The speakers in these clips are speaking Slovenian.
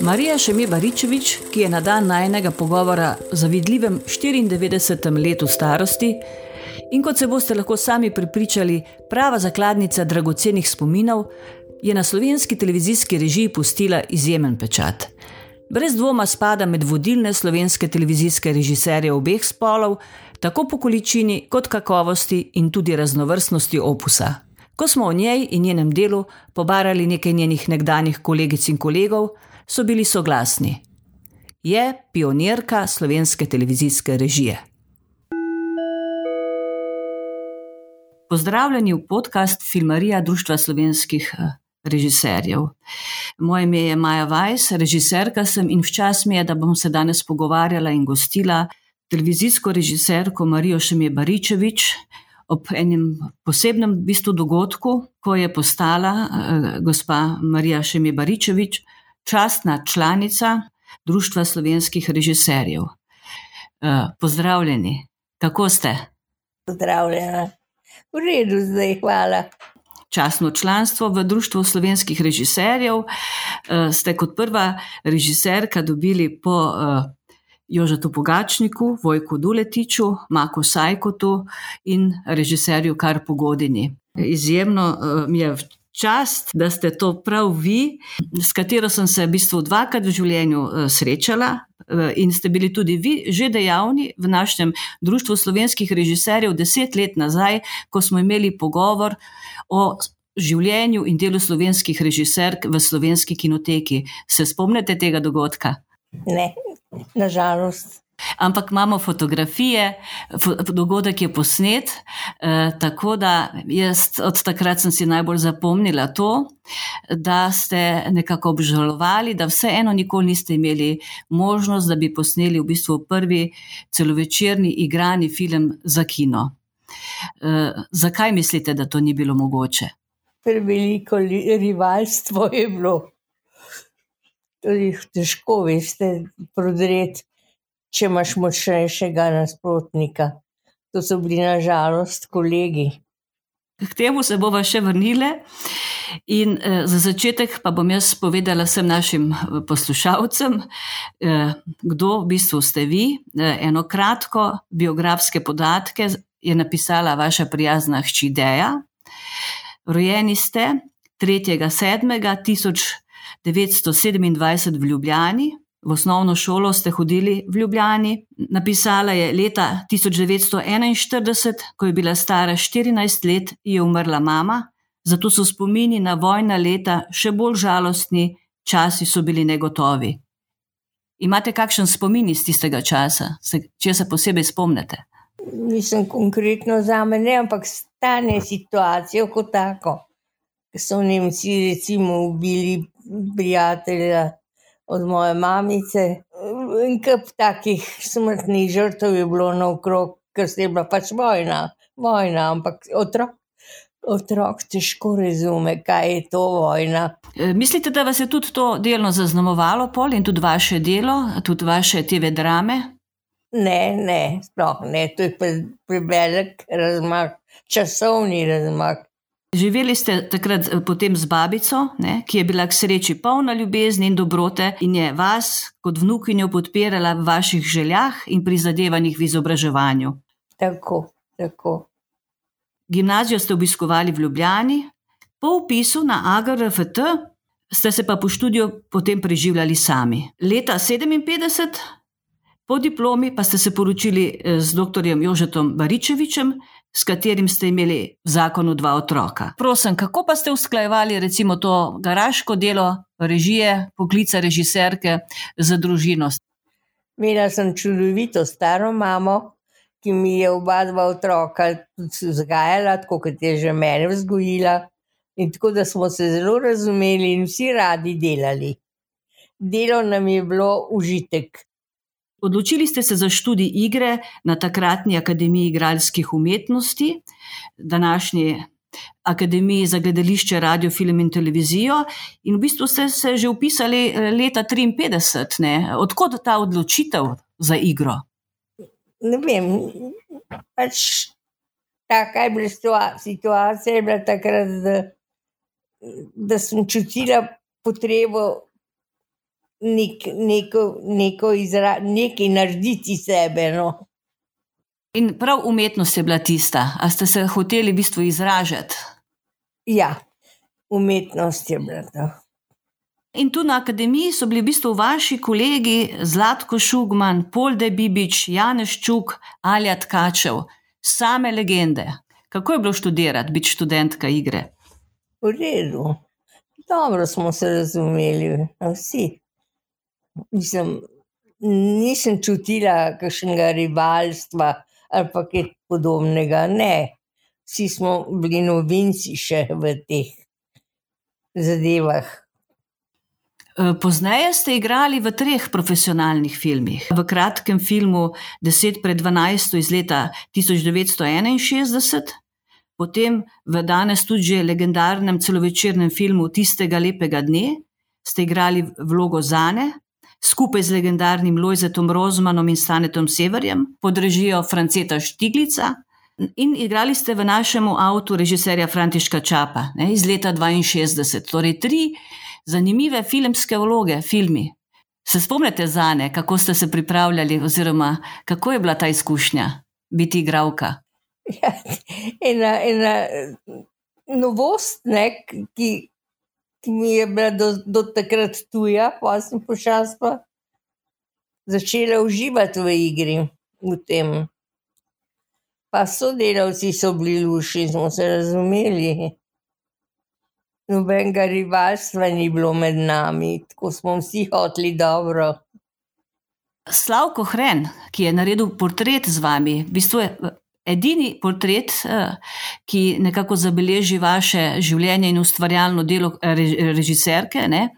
Marija Šemi Baričevič, ki je na dan najnega pogovora za vidljivem 94. letu starosti in kot se boste lahko sami pripričali, prava zakladnica dragocenih spominov, je na slovenski televizijski režiji pustila izjemen pečat. Brez dvoma spada med vodilne slovenske televizijske režiserje obeh spolov, tako po količini kot kakovosti in tudi raznovrstnosti opusa. Ko smo o njej in njenem delu pobarali nekaj njenih nekdanjih kolegic in kolegov, so bili soglasni. Je pionirka slovenske televizijske režije. Pozdravljeni v podcast Filmarija Društva slovenskih eh, režiserjev. Moje ime je Maja Vajs, režiserka sem in včasih mi je, da bom se danes pogovarjala in gostila televizijsko režiserko Marijo Šemije Baričevič ob enem posebnem bistvu dogodku, ko je postala uh, gospa Marija Šemije Baričevič častna članica Društva slovenskih režiserjev. Uh, pozdravljeni, kako ste? Pozdravljena, v redu, zdaj hvala časno članstvo v Društvu slovenskih režiserjev. Eh, ste kot prva režiserka dobili po eh, Jožetu Pogačniku, Vojku Duletiču, Maku Sajkotu in režiserju Kar Pogodini. Izjemno eh, mi je čast, da ste to prav vi, s katero sem se v bistvu dvakrat v življenju srečala. In ste bili tudi vi že dejavni v našem društvu slovenskih režiserjev deset let nazaj, ko smo imeli pogovor o življenju in delu slovenskih režiserk v slovenski kinoteki. Se spomnite tega dogodka? Ne, nažalost. Ampak imamo fotografije, dogodek je posnet, eh, tako da jaz od takrat sem si najbolj zapomnila to, da ste nekako obžalovali, da vseeno nikoli niste imeli možnost, da bi posneli v bistvu prvi celovečerni igrani film za kino. Uh, zakaj mislite, da to ni bilo mogoče? Preveliko rivalstvo je bilo. Tudi težko veste, prodreti, če imaš močnejšega nasprotnika. To so bili nažalost kolegi. K temu se bomo še vrnili. In eh, za začetek pa bom jaz povedala vsem našim eh, poslušalcem, eh, kdo v bistvu ste vi. Eh, eno kratko biografske podatke je napisala vaša prijazna hči Deja. Rojeni ste 3.7.1927 v Ljubljani, v osnovno šolo ste hodili v Ljubljani. Napisala je leta 1941, ko je bila stara 14 let, je umrla mama, zato so spomini na vojna leta še bolj žalostni, časi so bili negotovi. Imate kakšen spomin iz tistega časa, če se posebej spomnite? Mislim, konkretno za me, ne, ampak stane situacijo kot tako. So Nemci, recimo, ubili prijatelja od moje mamice. In kup takih smrtnih žrtev je bilo naokrog, ker se je bila pač vojna, vojna ampak otrok. Otrok težko razume, kaj je to vojna. E, mislite, da vas je tudi to delno zaznamovalo, pol in tudi vaše delo, tudi vaše TV drame? Ne, ne, sploh ne, to je prevelik razmak, časovni razmak. Živeli ste takrat eh, potem z babico, ne, ki je bila k sreči polna ljubezni in dobrote in je vas kot vnukinjo podpirala v vaših željah in prizadevanjih v izobraževanju. Tako, tako. Gimnazijo ste obiskovali v Ljubljani, po upisu na AGRFT ste se pa po študiju potem preživljali sami. Leta 57 Po diplomi pa ste se poročili eh, z dr. Jožetom Baričevičem, s katerim ste imeli v zakonu dva otroka. Prosim, kako pa ste usklajevali recimo to garaško delo, režije, poklica režiserke za družino? Imela sem čudovito staro mamo, ki mi je oba dva otroka vzgajala, tako kot je že mene vzgojila. In tako da smo se zelo razumeli in vsi radi delali. Delo nam je bilo užitek. Odločili ste se za študij igre na takratni Akademiji igralskih umetnosti, današnji Akademiji za gledališče, radio, film in televizijo, in v bistvu ste se že upisali eh, leta 1953. Odkud ta odločitev za igro? Ne vem. Pač taka je bila situacija, je bila takrat, da, da sem čutila potrebo nek, neko, neko izra, nekaj narediti sebe. No. In prav umetnost je bila tista, a ste se hoteli v bistvu izražati? Ja, umetnost je bila to. In tu na akademiji so bili v bistvu vaši kolegi Zlatko Šugman, Polde Bibič, Janeš Čuk, Alja Tkačev, same legende. Kako je bilo študirati, biti študentka igre? V redu, dobro smo se razumeli, vsi. Mislim, nisem čutila kakšnega rivalstva ali pa kaj podobnega. Ne, vsi smo bili novinci še v teh zadevah. Eh, pozneje ste igrali v treh profesionalnih filmih. V kratkem filmu 10 pred 12 iz leta 1961, potem v danes tudi že legendarnem celovečernem filmu Tistega lepega dne ste igrali vlogo Zane. Skupaj z legendarnim Lojzetom Rozmanom in Stanetom Severjem, pod režijo Franceta Štiglica, in igrali ste v našem avtu režiserja Františka Čapa ne, iz leta 62. Torej, tri zanimive filmske vloge, filmi. Se spomnite za ne, kako ste se pripravljali, oziroma kako je bila ta izkušnja biti igralka? Ja, ena, ena novost, ne, ki mi je bila do, do takrat tuja, pa sem počasno začela uživati v igri, v tem. Pa sodelavci so bili lušni, smo se razumeli. Nobenega rivalstva ni bilo med nami, tako smo vsi hoteli dobro. Slavko Hren, ki je naredil portret z vami, v bistvu je edini portret, eh, ki nekako zabeleži vaše življenje in ustvarjalno delo eh, režiserke, ne,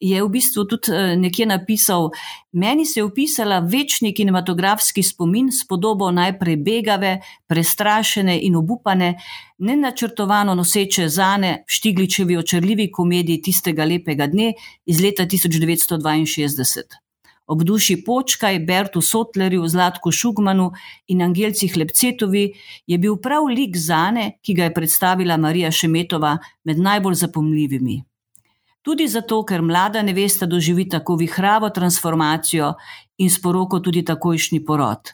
je v bistvu tudi eh, nekje napisal: Meni se je upisala večni kinematografski spomin s podobo najprej begave, prestrašene in obupane, nenačrtovano noseče zane v Štigličevi očrljivi komediji tistega lepega dne iz leta 1962 ob duši Počkaj, Bertu Sotlerju, Zlatku Šugmanu in Angelci Hlepcetovi je bil prav lik Zane, ki ga je predstavila Marija Šemetova med najbolj zapomljivimi. Tudi zato, ker mlada nevesta doživi tako vihravo transformacijo in sporoko tudi takojšnji porod.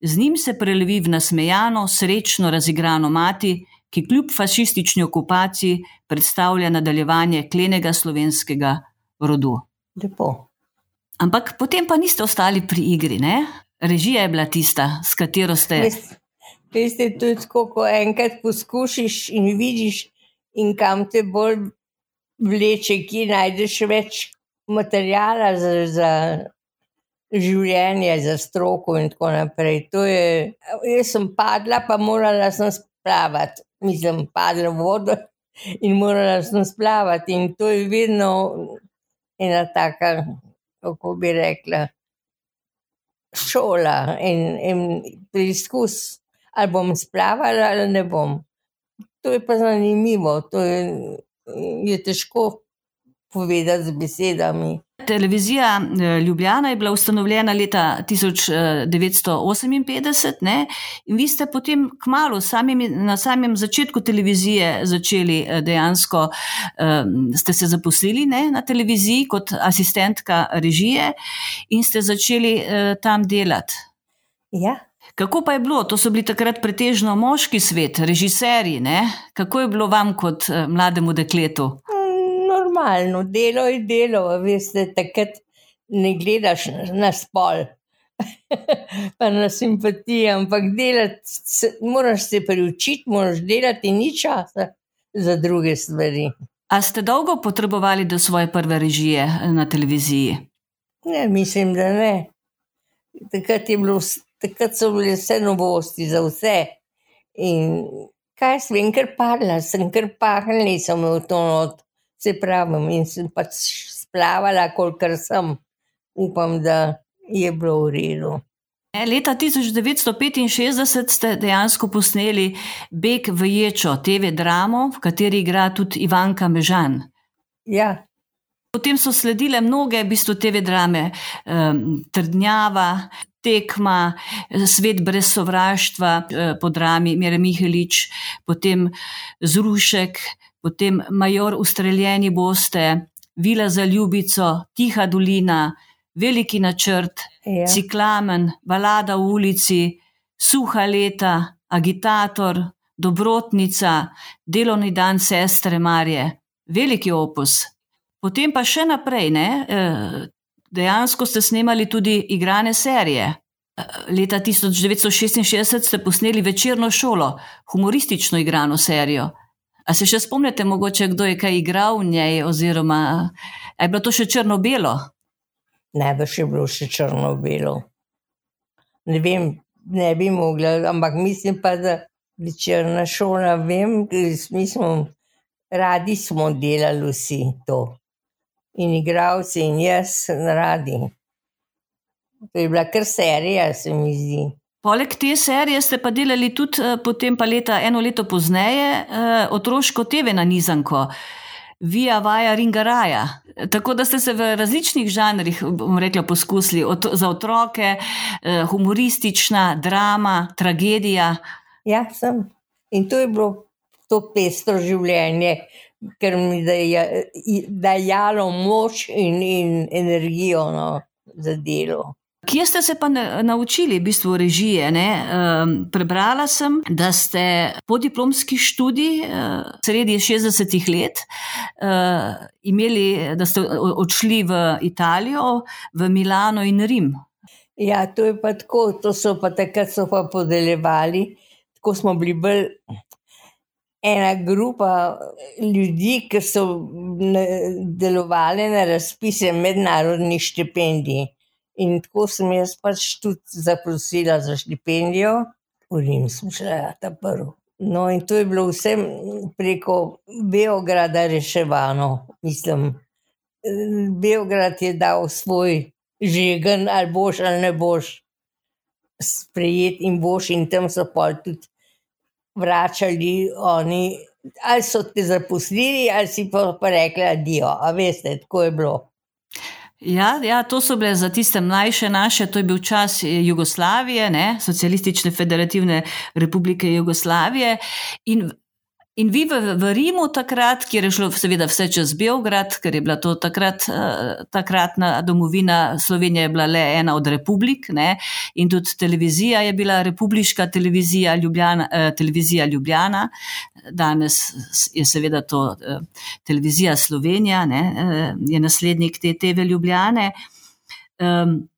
Z njim se prelevi v nasmejano, srečno razigrano mati, ki kljub fašistični okupaciji predstavlja nadaljevanje klenega slovenskega rodu. Lepo. Ampak potem pa niste ostali pri igri, ne? režija je bila tista, s katero ste. Veste, to je tako, ko enkrat poskušiš in vidiš, in kam te bolj vleče, ki najdeš več materijala za, za življenje, za stroko in tako naprej. Je, jaz sem padla, pa morala sem splavati. Mislim, padla v vodo in morala sem splavati. In to je vedno ena taka kako bi rekla, šola in, in preizkus, ali bom splavala ali ne bom. To je pa zanimivo, to je, je težko povedati z besedami. Televizija eh, Ljubljana je bila ustanovljena leta 1958, ne? in vi ste potem kmalo, samimi, na samem začetku televizije, začeli eh, dejansko, um, ste se zaposlili ne? na televiziji kot asistentka režije in ste začeli uh, tam delati. Ja. Kako pa je bilo? To so bili takrat pretežno moški svet, režiserji. Ne? Kako je bilo vam kot uh, mlademu dekletu? Normalno, delo je delo, veste, takrat ne gledaš na spol, pa na simpatijo, ampak delati, moraš se priučiti, moraš delati ni časa za druge stvari. A ste dolgo potrebovali do svoje prve režije eh, na televiziji? Ne, mislim, da ne. Takrat, bilo, takrat so bile vse novosti za vse. In kaj sem, ker padla, sem kar pahnila, nisem v to not se pravi, in sem pač splavala, kolikor sem, upam, da je bilo v redu. Leta 1965 ste dejansko posneli Beg v Ječo, TV dramo, v kateri igra tudi Ivanka Mežan. Ja. Potem so sledile mnoge, v bistvu, TV drame, um, Trdnjava, Tekma, Svet brez sovraštva, uh, po drami Mire Mihelič, potem Zrušek, potem major, ustreljeni boste, Vila za ljubico, Tiha dolina, Veliki načrt, Ja. Ciklamen, Balada v ulici, Suha leta, Agitator, Dobrotnica, Delovni dan sestre Marje, veliki opus. Potem pa še naprej, ne? eh, dejansko ste snemali tudi igrane serije. Eh, Leta 1966 ste posneli večerno šolo, humoristično igrano serijo. A se še spomnite, mogoče kdo je kaj igral v njej, oziroma je bilo to še črno-belo? Najbrž je bilo še črno-belo. Ne vem, ne bi mogla, ampak mislim pa, da večerna šola, vem, mi smo radi smo delali vsi to. In igravci, in jaz radi. To je bila kar serija, se mi zdi. Poleg te serije ste pa delali tudi eh, potem, pa leta, eno leto pozneje, eh, otroško TV na Nizanko, Via Vaja Ringaraja. Tako da ste se v različnih žanrih, bom rekla, poskusili, Ot za otroke, eh, humoristična, drama, tragedija. Ja, sem. In to je bilo to pestro življenje, ker mi je dajalo moč in, in energijo no, za delo. Kje ste se pa na, naučili, v bistvu, režije? Um, prebrala sem, da ste podiplomski študij uh, sredi 60-ih let uh, imeli, da ste odšli v Italijo, v Milano in Rim. Ja, to je pa tako, to so pa takrat so pa podeljevali, tako smo bili bolj ena grupa ljudi, ki so delovali na razpise mednarodnih štipendij. In tako sem jaz pač tudi zaprosila za štipendijo, v Rim sem šla ta prvi. No, in to je bilo vse preko Beograda reševano. Mislim, Beograd je dal svoj žegen, ali boš ali ne boš sprejet in boš, in tam so pa tudi vračali oni. Ali so te zaposlili, ali si pa, rekli, adijo, a veste, tako je bilo. Ja, ja, to so bile za tiste mlajše naše, to je bil čas Jugoslavije, ne, Socialistične federativne republike Jugoslavije. In, in vi v, v Rimu takrat, kjer je šlo seveda vse čez Beograd, ker je bila to takrat, takratna domovina, Slovenija je bila le ena od republik ne, in tudi televizija je bila republiška televizija Ljubljana, televizija Ljubljana. Danes je seveda to televizija Slovenija, ne, je naslednik te TV Ljubljane. Um,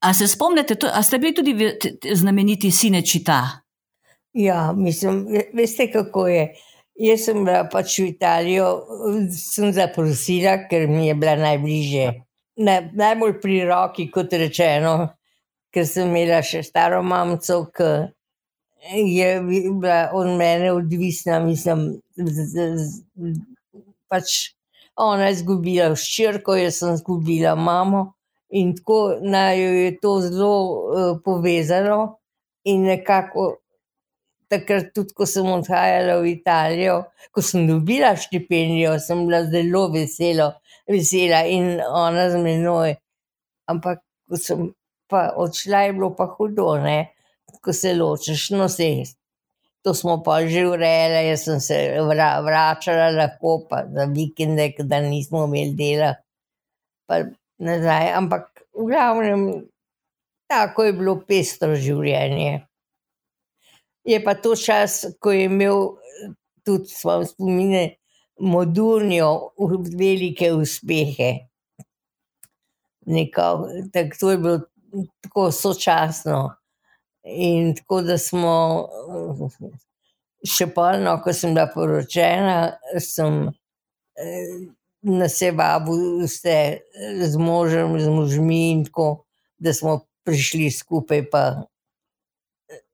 a se spomnite, a ste bili tudi znameniti Sinečita? Ja, mislim, veste, kako je. Jaz sem bila pač v Italijo, sem zaprosila, ker mi je bila najbližje. Na, najbolj pri roki, kot rečeno, ker sem imela še staro mamico, ki je bila od mene odvisna. Mislim, z, z, z, pač ona je izgubila ščirko, jaz sem izgubila mamo. In tako naj jo je to zelo uh, povezano, in nekako takrat, tudi ko sem odhajala v Italijo, ko sem dobila štipendijo, sem bila zelo veselo, vesela in ona z menoj. Ampak, ko sem pa odšla, je bilo pa hudo, ne? ko se ločiš, no se. To smo pa že urejali, jaz sem se vra, vračala lahko, pa za vikende, da nismo imeli dela. Pa nazaj, ampak v glavnem, tako je bilo pestro življenje. Je pa to čas, ko je imel tudi svoje spomine, modulnijo velike uspehe. Neko, tak, to je bilo tako sočasno. In tako da smo, še polno, ko sem bila poročena, sem na sebabu vse z možem, z možmi in tako, da smo prišli skupaj pa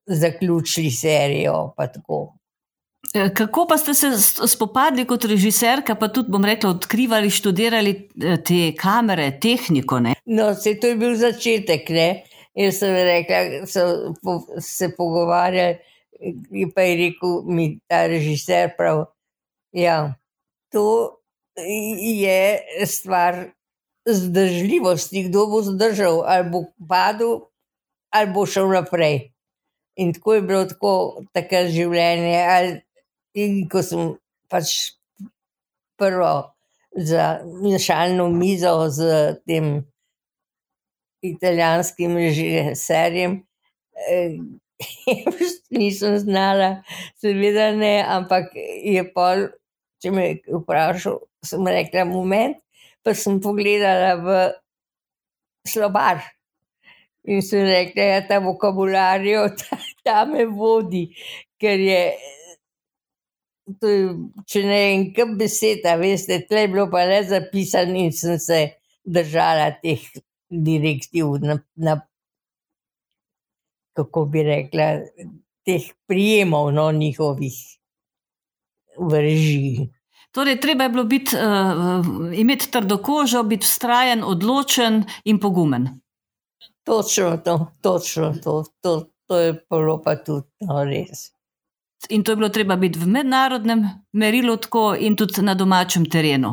zaključili serijo. Kako pa ste se spopadli kot režiserka, pa tudi, bom rekla, odkrivali, študirali te kamere, tehniko? Ne? No, se to je bil začetek. Ne? Jaz sem rekla, so po, se pogovarjali, in pa je rekel mi ta režiser prav. Ja, to je stvar zdržljivosti, kdo bo zdržal, ali bo padel, ali bo šel naprej. In tako je bilo tako, tako življenje. In ko sem pač prvo za mešalno mizo z tem italijanskim režiserjem. Eh, nisem znala, seveda ne, ampak je pol, če me je vprašal, sem rekla: Moment, pa sem pogledala v slovar. In sem rekla, da ja, ta vokabularijo, ta, ta me vodi, ker je. je če ne en kup besed, veste, tle je bilo pa le zapisano in sem se držala teh direktiv, na, na, kako bi rekla, teh prijemov, no, njihovih v režiji. Torej, treba je bilo biti, uh, imeti trdo kožo, biti vztrajen, odločen in pogumen. Točno to, točno to, to, to je bilo pa tudi no, res. In to je bilo treba biti v mednarodnem merilu, tako in tudi na domačem terenu.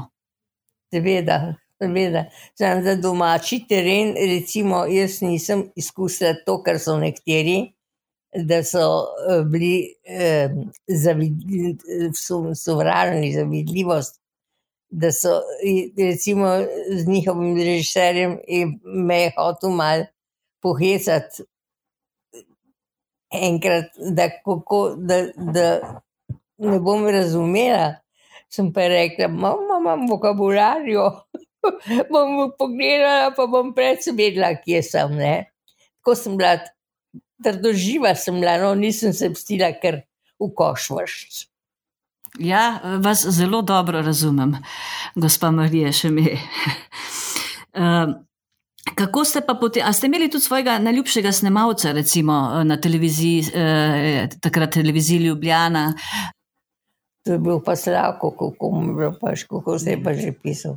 Seveda, seveda. Sam za domači teren, recimo, jaz nisem izkusila to, kar so nekateri, da so eh, bili eh, zavidljivi, sovražni, zavidljivost. Da so recimo z njihovim režiserjem me je hotel malo pohesati, enkrat, da, kako, da, da ne bom razumela. Sem pa rekla, imam vokabularijo, bom pogledala, pa bom predsedela, kje sem. Ne? Tako sem bila, trdoživa sem bila, no nisem se pstila, ker v koš vršč. Ja, vas zelo dobro razumem, gospa Marija, še mi. Kako ste pa potem, a ste imeli tudi svojega najljubšega snemalca, recimo na televiziji, eh, takrat televiziji Ljubljana? To je bil pa Slavko, kako mu je bilo pač, kako se je pa že pisal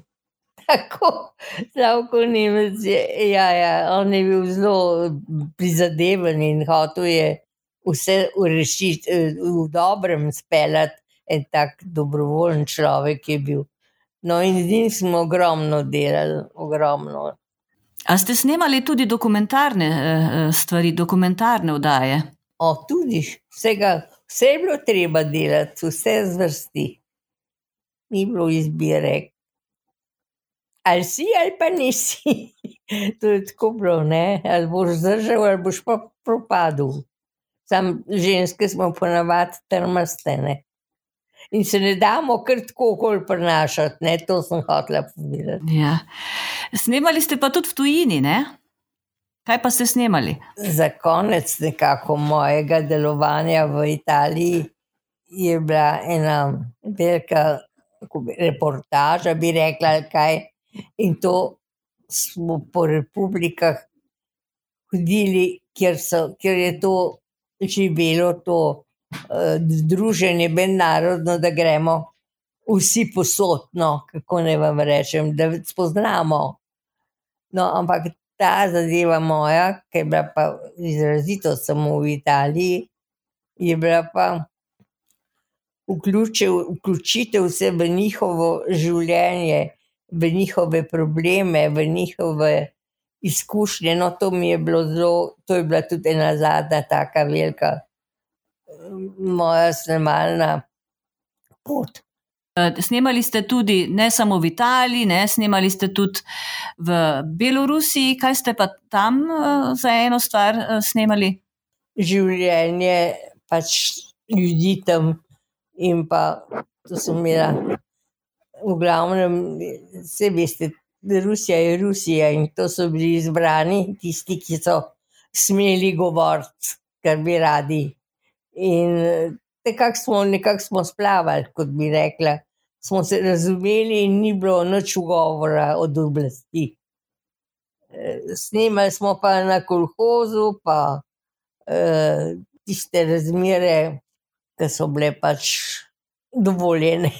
tako, Slavko Nemec je, ja, ja, on je bil zelo prizadeven in hotel je vse urešiti, v dobrem speljati, en tak dobrovoljen človek je bil. No, in z njim smo ogromno delali, ogromno. A ste snemali tudi dokumentarne eh, stvari, dokumentarne vdaje? O, tudi vsega, vse je bilo treba delati, vse zvrsti. Ni bilo izbire, ali si ali pa nisi. to je tako bilo, ne? ali boš zdržal, ali boš pa propadel. Sam ženske smo ponavadi trmastene. In se ne damo kar tako kol prenašati, ne? to sem hotela povedati. Ja. Snemali ste pa tudi v tujini, ne? Kaj pa ste snemali? Za konec nekako mojega delovanja v Italiji je bila ena velika reportaža, bi rekla, kaj In to smo po republikah hodili, kjer, so, kjer je to živelo, to združenje, mednarodno, da gremo vsi posodno, kako ne vam rečem, da spoznamo. No, ampak ta zadeva moja, ki je bila pa izrazito samo v Italiji, je bila pa. Vključitev vse v njihovo življenje, v njihove probleme, v njihove izkušnje. No, to mi je bilo zelo, to je bila tudi ena zadnja, tako velika moja snemalna pot. Eh, snemali ste tudi ne samo v Italiji, ne, snemali ste tudi v Belorusiji. Kaj ste pa tam uh, za eno stvar uh, snemali? Življenje pač ljudi tam in pa to sem imela v glavnem, vse veste, Rusija je Rusija in to so bili izbrani tisti, ki so smeli govoriti, kar bi radi. In nekako smo, nekak smo splavali, kot bi rekla, smo se razumeli, in ni bilo noč ugovora od oblasti. Snemali smo pa na kolhozu, pa uh, tiste razmere, ki so bile pač dovoljene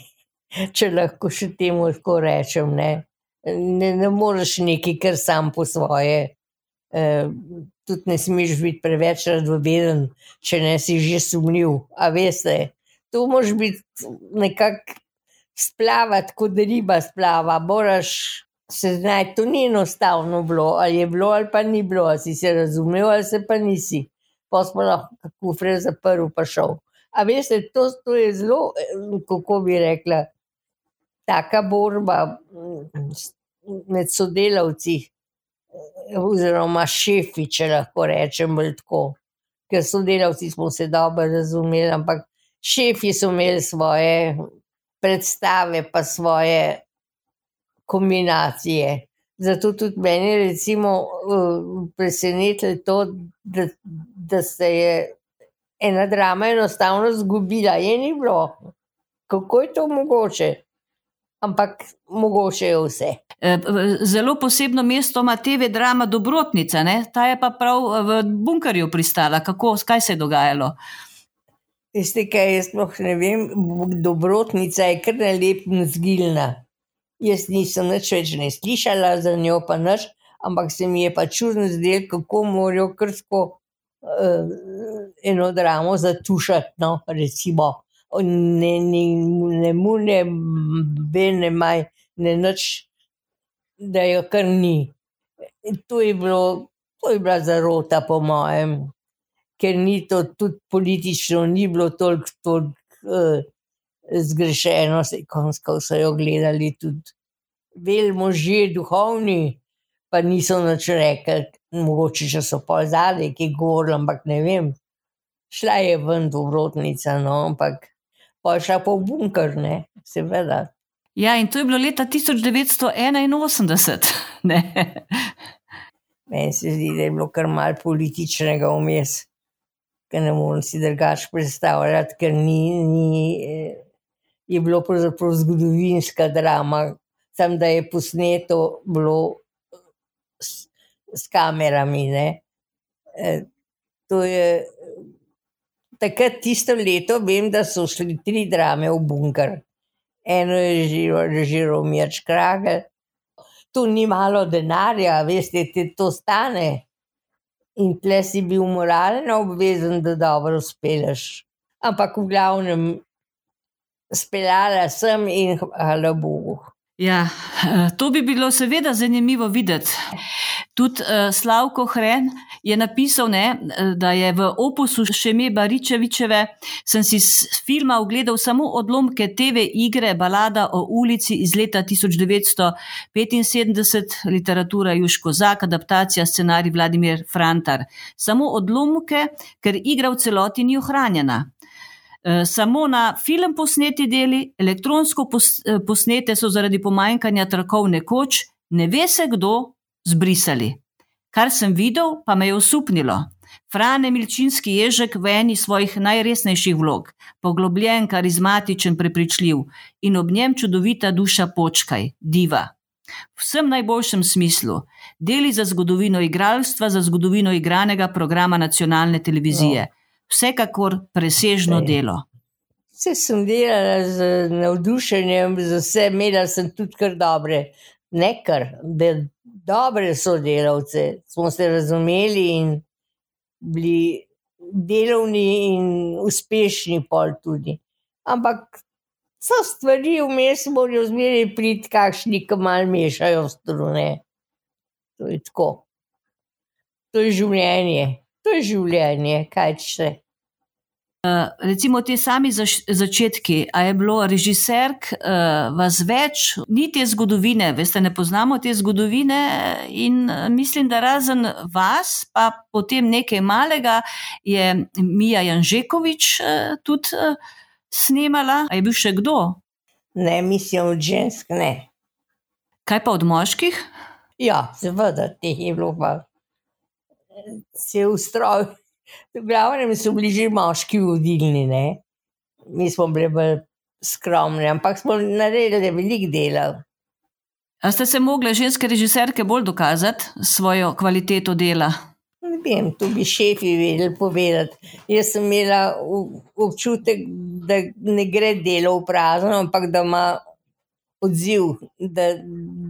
če lahko še temu tako rečem. Ne, ne, ne moreš neki, kar sam po svoje. E, tudi ne smeš biti preveč razveden, če ne si že sumljiv. A veste, to moraš biti nekako splavati, kot riba splava. Moraš se znati, to ni enostavno bilo, ali je bilo ali pa ni bilo, ali si se razumel ali se pa nisi. Pa smo lahko kufre zaprl, pa šel. A veste, to, to je zelo, kako bi rekla, taka borba med sodelavci, oziroma šefi, če lahko rečem tako. Ker sodelavci smo se dobro razumeli, ampak šefi so imeli svoje predstave, pa svoje kombinacije. Zato tudi meni je presenetilo to, da, da se je ena drama enostavno zgubila, je ni bilo. Kako je to mogoče? Ampak mogoče je vse. E, zelo posebno mesto ima TV drama Dobrotnica, ne? ta je pa prav v bunkerju pristala. Kako, kaj se je dogajalo? Veste, kaj jaz sploh ne vem, Dobrotnica je kar najlepša zgilna. Jaz nisem nič več ne slišala za njo, pa nič, ampak se mi je pa čudno zdelo, kako morajo krsko uh, eno dramo zatušati. No, recimo ne, ne, ne mu ne, ne maj, ne noč, da jo kar ni. To je, bilo, to je bila zarota, po mojem, ker ni to tudi politično, ni bilo toliko tolik, uh, zgrešeno, se konsko so jo gledali tudi vel možje, duhovni, pa niso nič rekli, mogoče če so pa zadnji, ki govorili, ampak ne vem. Šla je ven v vrotnica, no, ampak pa je šla po bunker, ne, seveda. Ja, in to je bilo leta 1981. Meni se zdi, da je bilo kar malo političnega vmes, ker ne morem si drugače predstavljati, ker ni, ni, je bilo pravzaprav zgodovinska drama, sem da je posneto bilo s, s kamerami. E, to je takrat, tisto leto, vem, da so šli tri drame v bunker. Eno je že režiral Mirč Kragel, tu ni malo denarja, veste, ti to stane. In tle si bil moralno obvezen, da dobro speleš. Ampak v glavnem, speljala sem in hvala Bogu. Ja, eh, to bi bilo seveda zanimivo videti. Tudi uh, Slavko Hren je napisal, ne, eh, da je v opusu Šeme Baričevičeve, sem si s filma ogledal samo odlomke TV igre Balada o ulici iz leta 1975, literatura Juško Zak, adaptacija scenarij Vladimir Frantar. Samo odlomke, ker igra v celoti ni ohranjena. Eh, samo na film posneti deli, elektronsko eh, posnete so zaradi pomanjkanja trakov nekoč, ne ve se kdo, zbrisali. Kar sem videl, pa me je osupnilo. Frane Milčinski ježek v eni svojih najresnejših vlog, poglobljen, karizmatičen, prepričljiv in ob njem čudovita duša počkaj, diva. V vsem najboljšem smislu, deli za zgodovino igralstva, za zgodovino igranega programa nacionalne televizije. No vsekakor presežno delo. Vse sem delala z navdušenjem, z vse, imela sem tudi kar dobre, nekar, da dobre sodelavce, smo se razumeli in bili delovni in uspešni pol tudi. Ampak so stvari vmes, morajo zmeraj priti, kakšni, ki mal mešajo strune. To je tako. To je življenje. To je življenje, kaj če. Uh, recimo te sami zaš, začetki, a je bilo režiserk uh, vas več, ni te zgodovine, veste, ne poznamo te zgodovine in uh, mislim, da razen vas, pa potem nekaj malega, je Mija Janžekovič uh, tudi uh, snemala. A je bil še kdo? Ne, mislim od žensk, ne. Kaj pa od moških? Ja, seveda, teh je bilo pa se ustrojil. V glavnem so bili že moški vodilni, ne? mi smo bili bolj skromni, ampak smo naredili veliko dela. A ste se mogli ženske režiserke bolj dokazati svojo kvaliteto dela? Ne vem, to bi šefi vedeli povedati. Jaz sem imela občutek, da ne gre delo v prazno, ampak da ima odziv, da,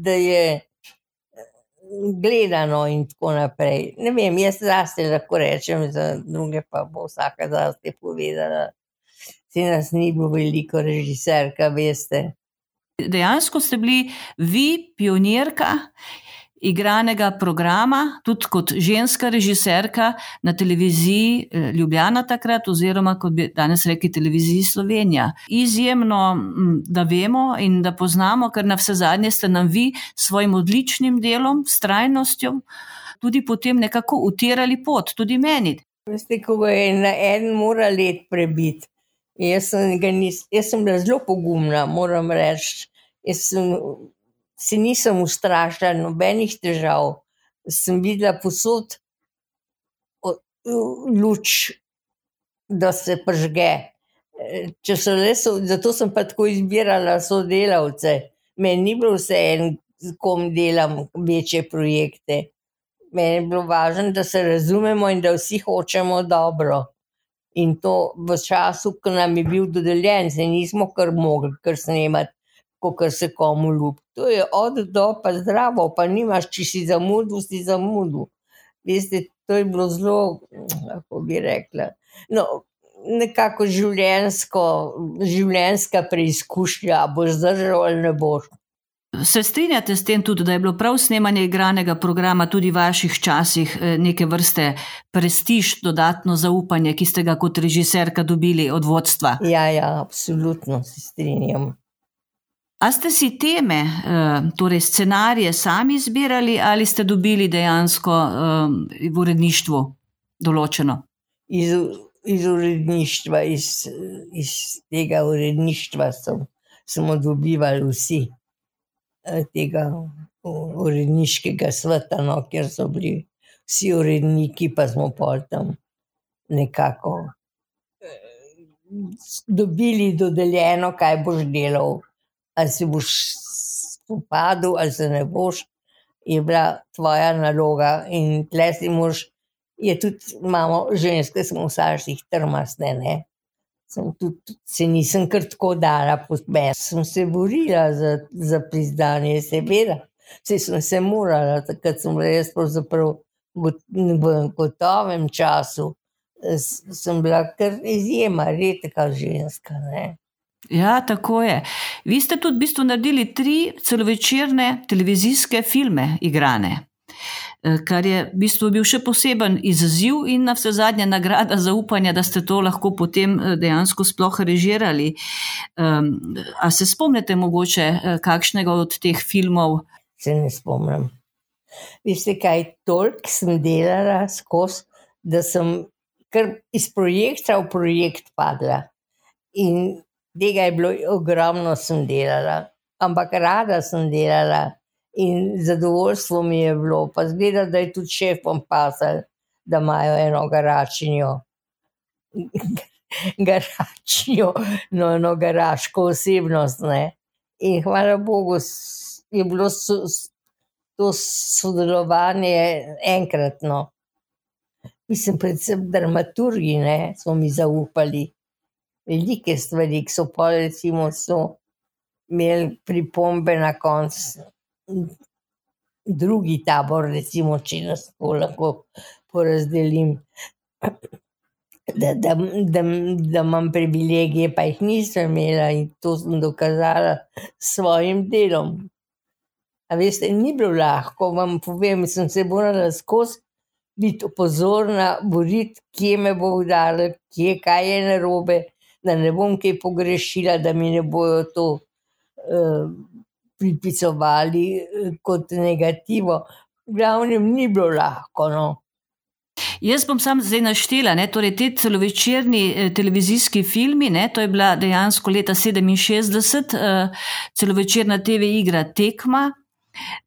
da je gledano in tako naprej. Ne vem, jaz zase lahko rečem, za druge pa bo vsaka zase povedala. Se nas ni bilo veliko režiserka, veste. Dejansko ste bili vi pionirka igranega programa, tudi kot ženska režiserka na televiziji eh, Ljubljana takrat, oziroma kot bi danes rekli televiziji Slovenija. Izjemno, da vemo in da poznamo, ker na vse zadnje ste nam vi s svojim odličnim delom, strajnostjo, tudi potem nekako utirali pot, tudi meni. Veste, ko je na en mora let prebiti. Jaz sem, nis, jaz sem bila zelo pogumna, moram reči. Jaz sem, se nisem ustrašila nobenih težav. Sem videla posod luč, da se pržge. So so, zato sem pa tako izbirala sodelavce. Meni ni bilo vse en, kom delam večje projekte. Meni je bilo važno, da se razumemo in da vsi hočemo dobro. In to v času, ko nam je bil dodeljen, se nismo kar mogli, kar snemati, kot se komu ljubi. To je od do, pa zdravo, pa nimaš, če si zamudil, si zamudil. Veste, to je bilo zelo, kako bi rekla. No, nekako življensko, življenska preizkušnja, boš zdržal ali ne boš. Se strinjate s tem tudi, da je bilo prav snemanje igranega programa tudi v vaših časih eh, neke vrste prestiž, dodatno zaupanje, ki ste ga kot režiserka dobili od vodstva? Ja, ja, absolutno se strinjam. A ste si teme, eh, torej scenarije, sami izbirali ali ste dobili dejansko eh, v uredništvu določeno? Iz, iz uredništva, iz, iz tega uredništva smo dobivali vsi. Eh, tega uredniškega sveta, no, kjer so bili vsi uredniki, pa smo pol tam nekako dobili dodeljeno, kaj boš delal. Ali se boš spopadal, ali se ne boš, je bila tvoja naloga. In tle si moš, je tudi, imamo ženske, smo vsaših trmasne, ne sem tudi, se nisem kar tako dala posmeti. Sem se borila za, za priznanje, seveda. Vse sem se morala, takrat sem bila jaz pravzaprav v gotovem času. Sem bila kar izjema, redka ženska. Ne? Ja, tako je. Vi ste tudi v bistvu naredili tri celovečerne televizijske filme, igrane. Eh, kar je v bistvu bil še poseben izziv in na vse zadnje nagrada za upanje, da ste to lahko potem eh, dejansko sploh režirali. Um, a se spomnite mogoče eh, kakšnega od teh filmov? Se ne spomnim. Veste, kaj toliko sem delala skozi, da sem kar iz projekta v projekt padla. In tega je bilo ogromno, sem delala, ampak rada sem delala. In zadovoljstvo mi je bilo, pa zgleda, da je tudi šefom pasal, da imajo eno garačinjo, garačinjo, no, eno garaško osebnost. Ne? In hvala Bogu, je bilo so, to sodelovanje enkratno. Mislim, predvsem dramaturgi, ne, so mi zaupali velike stvari, ki so pa recimo so imeli pripombe na koncu drugi tabor, recimo, če nas lahko porazdelim. Da, da, da, da imam privilegije, pa jih nisem imela in to sem dokazala s svojim delom. A veste, ni bilo lahko, vam povem, sem se morala skozi biti pozorna, boriti, kje me bo udaril, kje kaj je narobe, da ne bom kaj pogrešila, da mi ne bojo to uh, pripisovali eh, kot negativo. V glavnem ni bilo lahko. No. Jaz bom sam zdaj naštela, ne, torej te celovečerni eh, televizijski filmi, ne, to je bila dejansko leta 67, eh, celovečerna TV igra Tekma,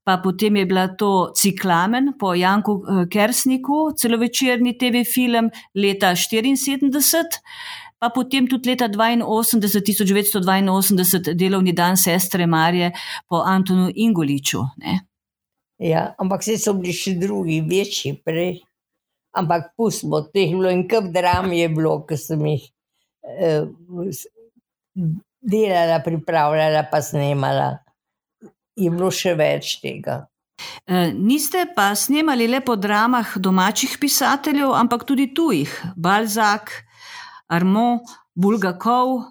pa potem je bila to Ciklamen po Janku eh, Kersniku, celovečerni TV film leta 74 pa potem tudi leta 82, 1982, delovni dan sestre Marije po Antonu Ingoliču. Ne? Ja, ampak vse so bili še drugi, večji prej. Ampak pustimo teh bilo in kar dram je bilo, ki sem jih eh, delala, pripravljala, pa snemala. Je bilo še več tega. E, niste pa snemali le po dramah domačih pisateljev, ampak tudi tujih, Balzak, Armand, Bulgakov,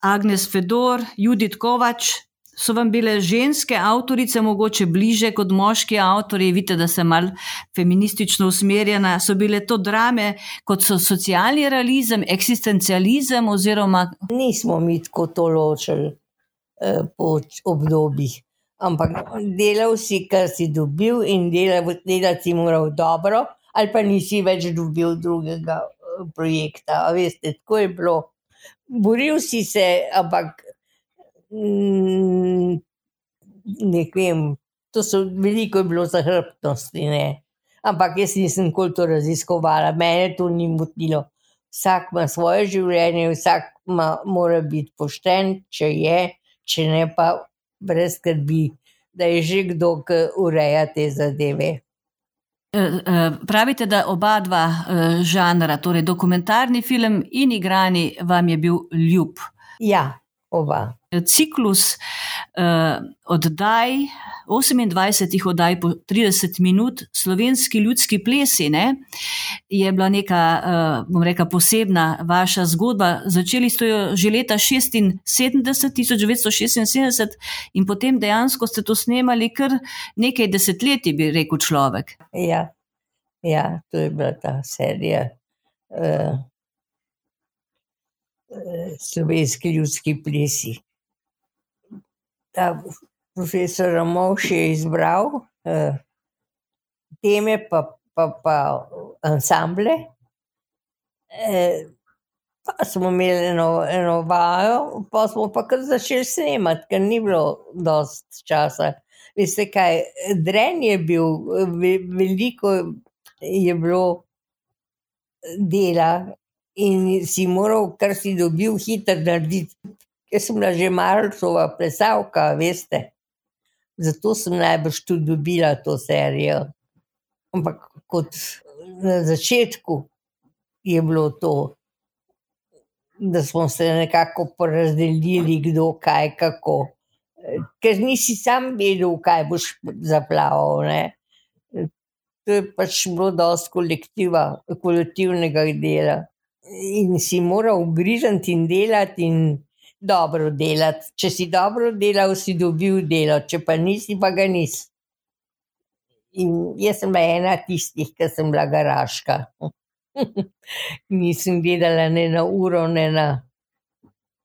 Agnes Fedor, Judith Kovač. so vam bile ženske avtorice mogoče bliže kot moški avtori? Vidite, da sem mal feministično usmerjena. So bile to drame kot so socialni realizem, eksistencializem oziroma. Nismo mi tako to ločili eh, po obdobjih. Ampak delal si, kar si dobil, in delati si moral dobro, ali pa nisi več dobil drugega projekta. Veste, tako je bilo. Boril si se, ampak Mm, ne vem, to so veliko je bilo zahrbtnosti. Ne? Ampak jaz nisem nikoli to raziskovala, mene to ni motilo. Vsak ima svoje življenje, vsak ima, mora biti pošten, če je, če ne pa brez skrbi, da je že kdo, ki ureja te zadeve. E, e, pravite, da oba dva e, žanra, torej dokumentarni film in igrani, vam je bil ljub. Ja, oba. Ciklus uh, oddaj, 28 oddaj po 30 minut, slovenski ljudski plesi, ne, je bila neka, uh, bom rekla, posebna vaša zgodba. Začeli ste jo že leta 76, 1976 in potem dejansko ste to snemali kar nekaj desetletij, bi rekel človek. Ja, ja to je bila ta serija. Uh, slovenski ljudski plesi. Ta profesor Ramovš je izbral uh, teme, pa, pa, pa ansamble. E, pa smo imeli eno, eno vajo, pa smo pa kar začeli snemati, ker ni bilo dosti časa. Veste, kaj dren je bil, veliko je bilo dela, in si moral, kar si dobil, hitro narediti. Jaz sem bila že malčova plesalka, veste. Zato sem najbrž tudi dobila to serijo. Ampak kot na začetku je bilo to, da smo se nekako porazdelili, kdo kaj, kako. Ker nisi sam vedel, kaj boš zaplaval. Ne? To je pač bilo dosti kolektiva, kolektivnega dela in si moral ugrižati in delati in dobro delati. Če si dobro delal, si dobil delo, če pa nisi, pa ga nisi. In jaz sem bila ena tistih, ki sem bila garaška. Nisem gledala ne na uro, ne na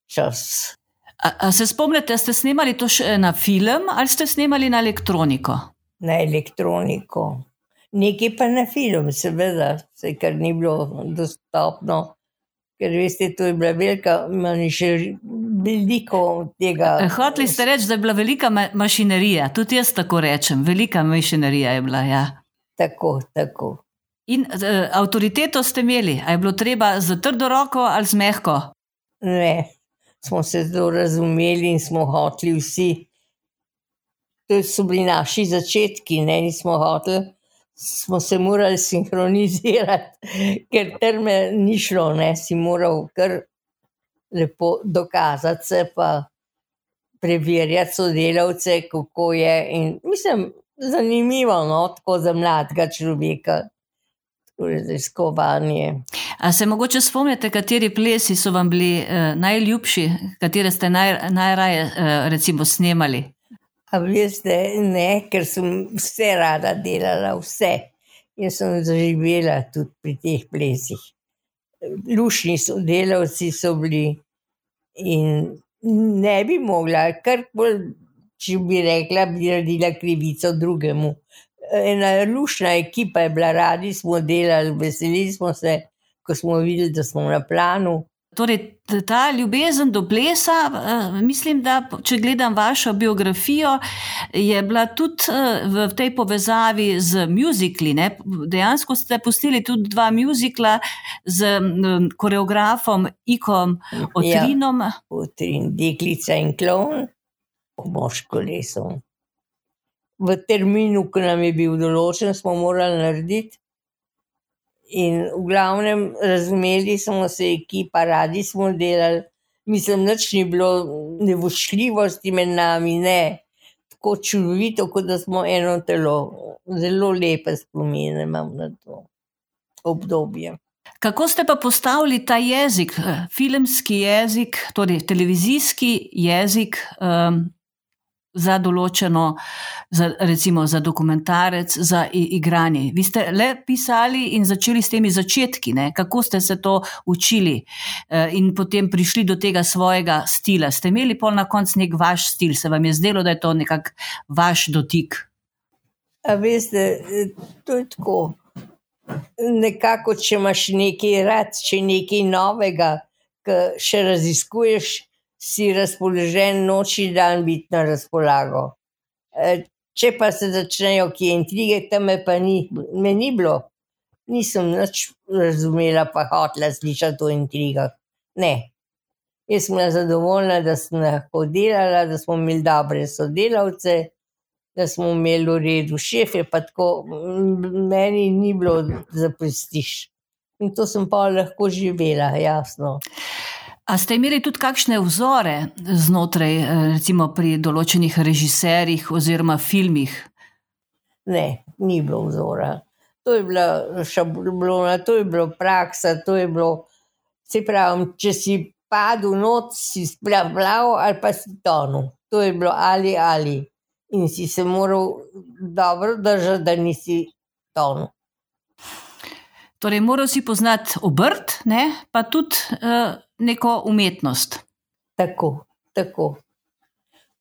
čas. A, a se spomnite, ste snimali to še na film ali ste snimali na elektroniko? Na elektroniko. Nekaj pa na film, seveda, se kar ni bilo dostopno, ker veste, to je bila velika, manj še veliko tega. Eh, hoteli ste reči, da je bila velika ma mašinerija, tudi jaz tako rečem, velika mašinerija je bila. Ja. Tako, tako. In uh, avtoriteto ste imeli, ali je bilo treba z trdo roko ali z mehko? Ne, smo se zelo razumeli in smo hoteli vsi. To so bili naši začetki, ne nismo hoteli smo se morali sinhronizirati, ker terme ni šlo, ne si moral kar lepo dokazati se, pa preverjati sodelavce, kako je. In mislim, zanimivo, no, tako za mladega človeka. Raziskovanje. A se mogoče spomnite, kateri plesi so vam bili eh, najljubši, katere ste naj, najraje eh, recimo snemali? A veste, ne, ker sem vse rada delala, vse. Jaz sem zaživela tudi pri teh plesih. Lušni sodelavci so bili in ne bi mogla, kar bolj, če bi rekla, bi naredila krivico drugemu. Ena lušna ekipa je bila, radi smo delali, veselili smo se, ko smo videli, da smo na planu. Torej, ta ljubezen do plesa, eh, mislim, da če gledam vašo biografijo, je bila tudi eh, v tej povezavi z muzikli. Ne? Dejansko ste pustili tudi dva muzikla z koreografom Ikom Otrinom. Ja, Otrin, deklica in klon, moško leso. V terminu, ki nam je bil določen, smo morali narediti. In v glavnem, razumeli smo se, ekipa, radi smo delali, mislim, da ni bilo nevošljivosti med nami, ne. tako čudovito, kot da smo eno telo. Zelo lepe spomine imam na to obdobje. Kako ste pa postavili ta jezik, eh, filmski jezik, torej televizijski jezik, um, za določeno, za, recimo za dokumentarec, za igranje. Vi ste le pisali in začeli s temi začetki, ne? kako ste se to učili eh, in potem prišli do tega svojega stila. Ste imeli pol na koncu nek vaš stil, se vam je zdelo, da je to nekak vaš dotik? A veste, to je tako. Nekako, če imaš nekaj rad, če nekaj novega, ki še raziskuješ, si razpoložen noč in dan biti na razpolago. E, če pa se začnejo kje intrige, tam me pa ni, me ni bilo, nisem nič razumela, pa hotela slišati o intrigah. Ne. Jaz sem bila zadovoljna, da sem lahko delala, da smo imeli dobre sodelavce, da smo imeli v redu šefe, pa tako meni ni bilo zapustiš. In to sem pa lahko živela, jasno. A ste imeli tudi kakšne vzore znotraj, eh, recimo pri določenih režiserjih oziroma filmih? Ne, ni bilo vzora. To je bila šablona, to je bila praksa, to je bilo. Se pravi, če si padel noč, si splaval ali pa si tonil. To je bilo ali ali. In si se moral dobro držati, da nisi tonil. Torej, moral si poznati obrt, ne? pa tudi uh, neko umetnost. Tako, tako.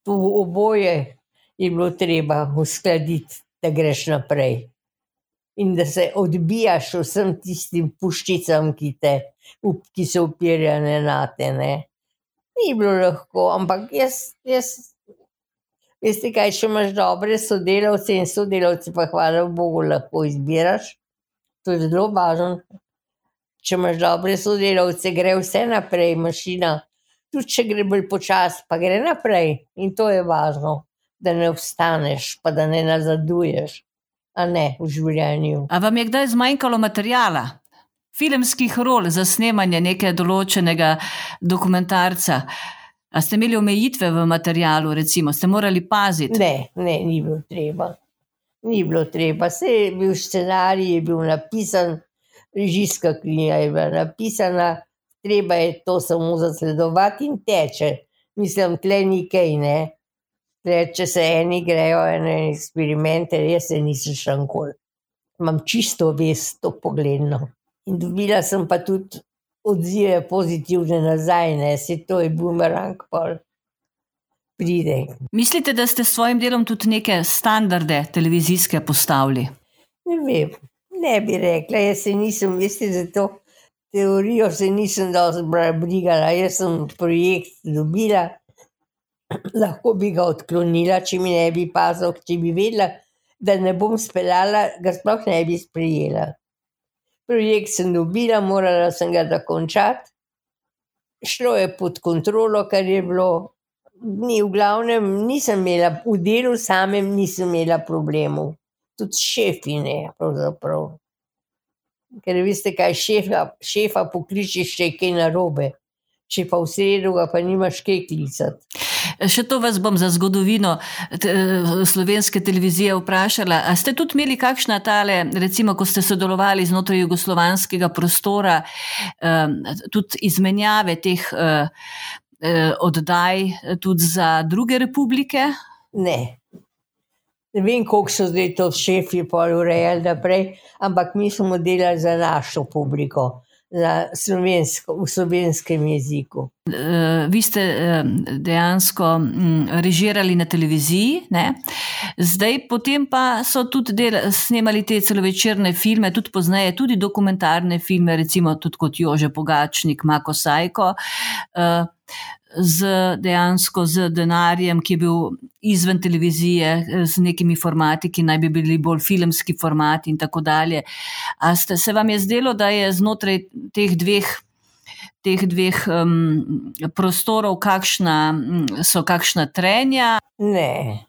To oboje je bilo treba uskladiti, da greš naprej. In da se odbijaš vsem tistim puščicam, ki, te, ki so upirjene na te. Ne? Ni bilo lahko, ampak jaz, jaz, veste, kaj če imaš dobre sodelavce in sodelavce, pa hvala Bogu, lahko izbiraš. To je zelo važno. Če imaš dobre sodelavce, gre vse naprej, mašina. Tudi če gre bolj počasi, pa gre naprej. In to je važno, da ne obstaneš, pa da ne nazaduješ, a ne v življenju. A vam je kdaj zmanjkalo materijala, filmskih rol za snemanje nekega določenega dokumentarca? A ste imeli omejitve v materialu, recimo, ste morali paziti? Ne, ne, ni bilo treba ni bilo treba, vse je bil scenarij, je bil napisan, režijska knjiga je bila napisana, treba je to samo zasledovati in teče. Mislim, tle ni kaj, ne. Tle, če se eni grejo ene eksperimente, jaz se nisem še nikoli. Imam čisto vest to pogledno. In dobila sem pa tudi odzive pozitivne nazaj, ne, se to je bumerang pol pride. Mislite, da ste s svojim delom tudi neke standarde televizijske postavili? Ne vem, ne bi rekla. Jaz se nisem, veste, za to teorijo se nisem dosti brigala. Jaz sem projekt dobila, lahko bi ga odklonila, če mi ne bi pazil, če bi vedela, da ne bom speljala, ga sploh ne bi sprejela. Projekt sem dobila, morala sem ga dokončati. Šlo je pod kontrolo, kar je bilo, ni, v glavnem, nisem imela, v delu samem nisem imela problemov, tudi šefi ne, pravzaprav. Ker veste, kaj šefa, šefa pokličeš, če je kaj narobe, če pa v sredo ga pa nimaš kaj klicati. Še to vas bom za zgodovino slovenske televizije vprašala. A ste tudi imeli kakšna tale, recimo, ko ste sodelovali znotraj jugoslovanskega prostora, tudi izmenjave teh eh, oddaj eh, tudi za druge republike? Ne. Ne vem, koliko so zdaj to šefi urejali naprej, ampak mi smo delali za našo publiko, za slovensko, v slovenskem jeziku. Uh, vi ste uh, dejansko um, režirali na televiziji, ne? zdaj potem pa so tudi del, snemali te celovečerne filme, tudi pozneje, tudi dokumentarne filme, recimo tudi kot Jože Pogačnik, Mako Sajko. Z dejansko z denarjem, ki je bil izven televizije, z nekimi formati, ki naj bi bili bolj filmski formati in tako dalje. A ste, se vam je zdelo, da je znotraj teh dveh, teh dveh um, prostorov kakšna, so kakšna trenja? Ne.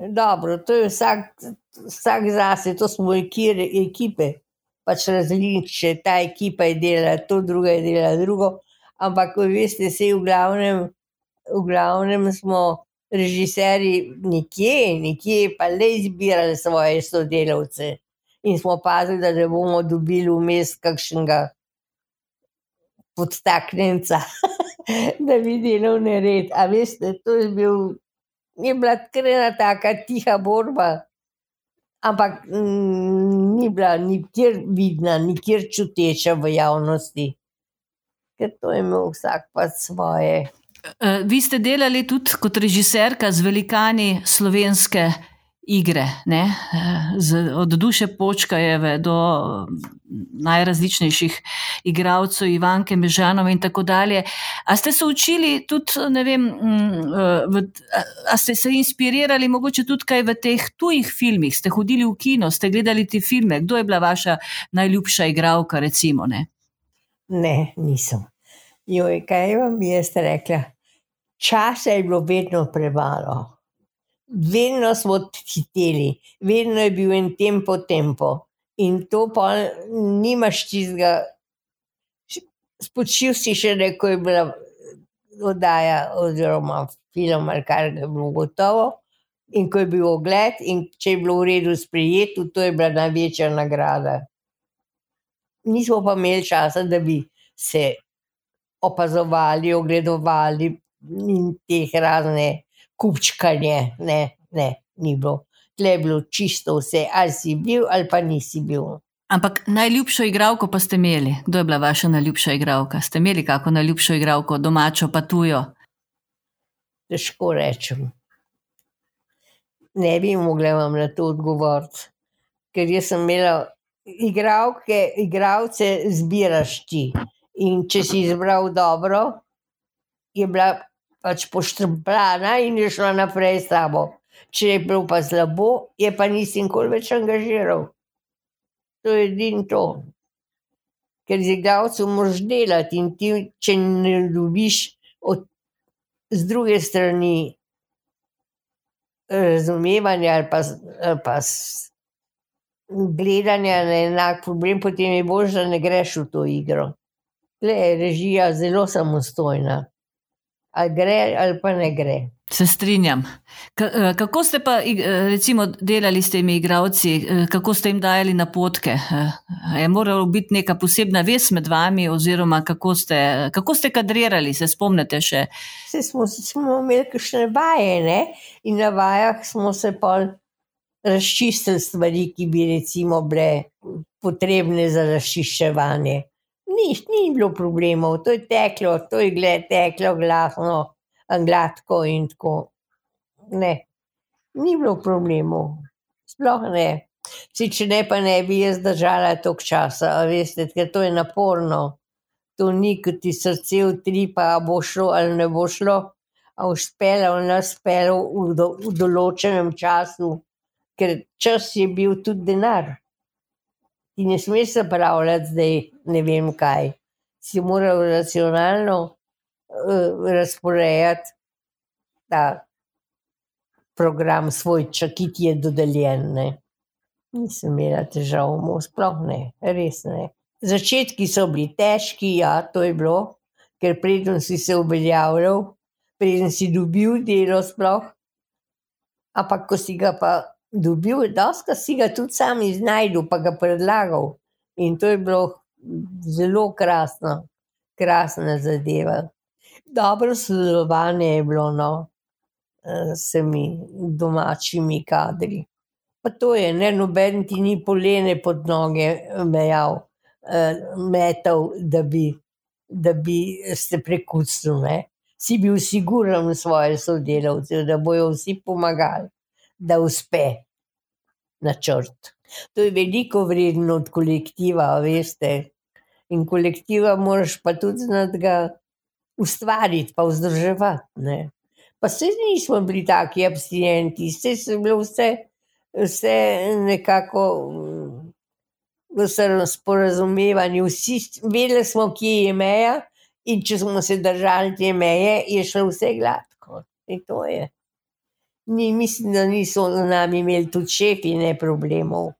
Dobro, to je vsak, vsak zase, to smo ekipe, pač različne, ta ekipa je delala to, druga je delala drugo ampak, veste, vse v glavnem, v glavnem smo režiserji nekje, nekje pa le izbirali svoje sodelavce. In smo pazili, da ne bomo dobili vmes kakšnega podstaknjenca, da bi delal nered. A veste, to je bil je bila krena taka tiha borba, ampak mm, ni bila nikjer vidna, nikjer čuteča v javnosti, ker to je imel vsak pa svoje. Eh, Vi ste delali tudi kot režiserka z velikani slovenske igre, ne? Eh, z, od duše Počkajeve do najrazličnejših igralcev, Ivanke Mežanove in tako dalje. A ste se učili tudi, ne vem, a- a ste se inspirirali mogoče tudi kaj v teh tujih filmih? Ste hodili v kino, ste gledali te filme? Kdo je bila vaša najljubša igralka, recimo? Ne? Ne, nisem. Joj, kaj vam bi jaz rekla? Časa je bilo vedno premalo. Vedno smo hiteli, vedno je bil en tempo, tempo. In to pa nimaš tistega. Spočil si še neko je bila oddaja, oziroma film, ali kar je bilo gotovo. In ko je bil ogled, in če je bilo v redu sprejeto, to je bila največja nagrada. Nismo pa imeli časa, da bi se opazovali, ogledovali in teh razne kupčkanje. Ne, ne, ni bilo. Tle je bilo čisto vse, ali si bil, ali pa nisi bil. Ampak najljubšo igralko pa ste imeli. Kdo je bila vaša najljubša igralka? Ste imeli kako najljubšo igralko, domačo pa tujo? Težko rečem. Ne bi mogla vam na to odgovoriti, ker jaz sem imela igralke, igralce, zbiraš ti. In če si izbral dobro, je bila pač poštrbljena in je šla naprej s tabo. Če je bilo pa slabo, je pa nisi nikoli več angažiral. To je edino to. Ker z igralcem moraš delati in ti, če ne dobiš od, z druge strani razumevanja ali pa, ali pa gledanja na enak problem, potem je bolj, da ne greš v to igro. Le je režija zelo samostojna. Ali gre, ali pa ne gre. Se strinjam. Eh, kako ste pa, eh, recimo, delali s temi igravci, eh, kako ste jim dajali napotke? Je morala biti neka posebna vez med vami, oziroma kako ste, kako ste kadrirali, se spomnite še? Vse smo, smo imeli kakšne vaje, ne? in na vajah smo se pol razčistili stvari, ki bi recimo bile potrebne za razčiščevanje. Ni, ni bilo problemov, to je teklo, to je gled, teklo glasno, gladko in tako. Ne, ni bilo problemov, sploh ne. Si, če ne, pa ne bi jaz držala toliko časa, veste, ker to je naporno. To ni, ko ti srce utripa, a bo šlo ali ne bo šlo, a uspelo ali ne uspelo v, do, v določenem času, ker čas je bil tudi denar. Ti ne smeš zapravljati zdaj ne vem kaj. Si moral racionalno uh, razporejati ta program svoj, če ki ti je dodeljen. Ne. Nisem imela težav, sploh ne, res ne. Začetki so bili težki, ja, to je bilo, ker preden si se uveljavljal, preden si dobil delo, sploh. Ampak, ko si ga pa dobil, doska si ga tudi sam iznajdel, pa ga predlagal. In to je bilo zelo krasno, krasna zadeva. Dobro sodelovanje je bilo no, eh, s temi domačimi kadri. Pa to je, ne, noben ti ni polene pod noge mejal, eh, metal, da bi, da bi se prekucnil. Ne. Si bil siguren v svoje sodelavce, da bojo vsi pomagali, da uspe načrt. To je veliko vredno od kolektiva, veste. In kolektiva moraš pa tudi znati ga ustvariti, pa vzdrževati. Ne. Pa se nismo bili taki abstinenti, vse je bilo vse, vse nekako v sporazumevanju. Vsi vedeli smo, kje je meja, in če smo se držali te meje, je šlo vse gladko. In to je. Ni, mislim, da niso z nami imeli tudi šefi ne problemov.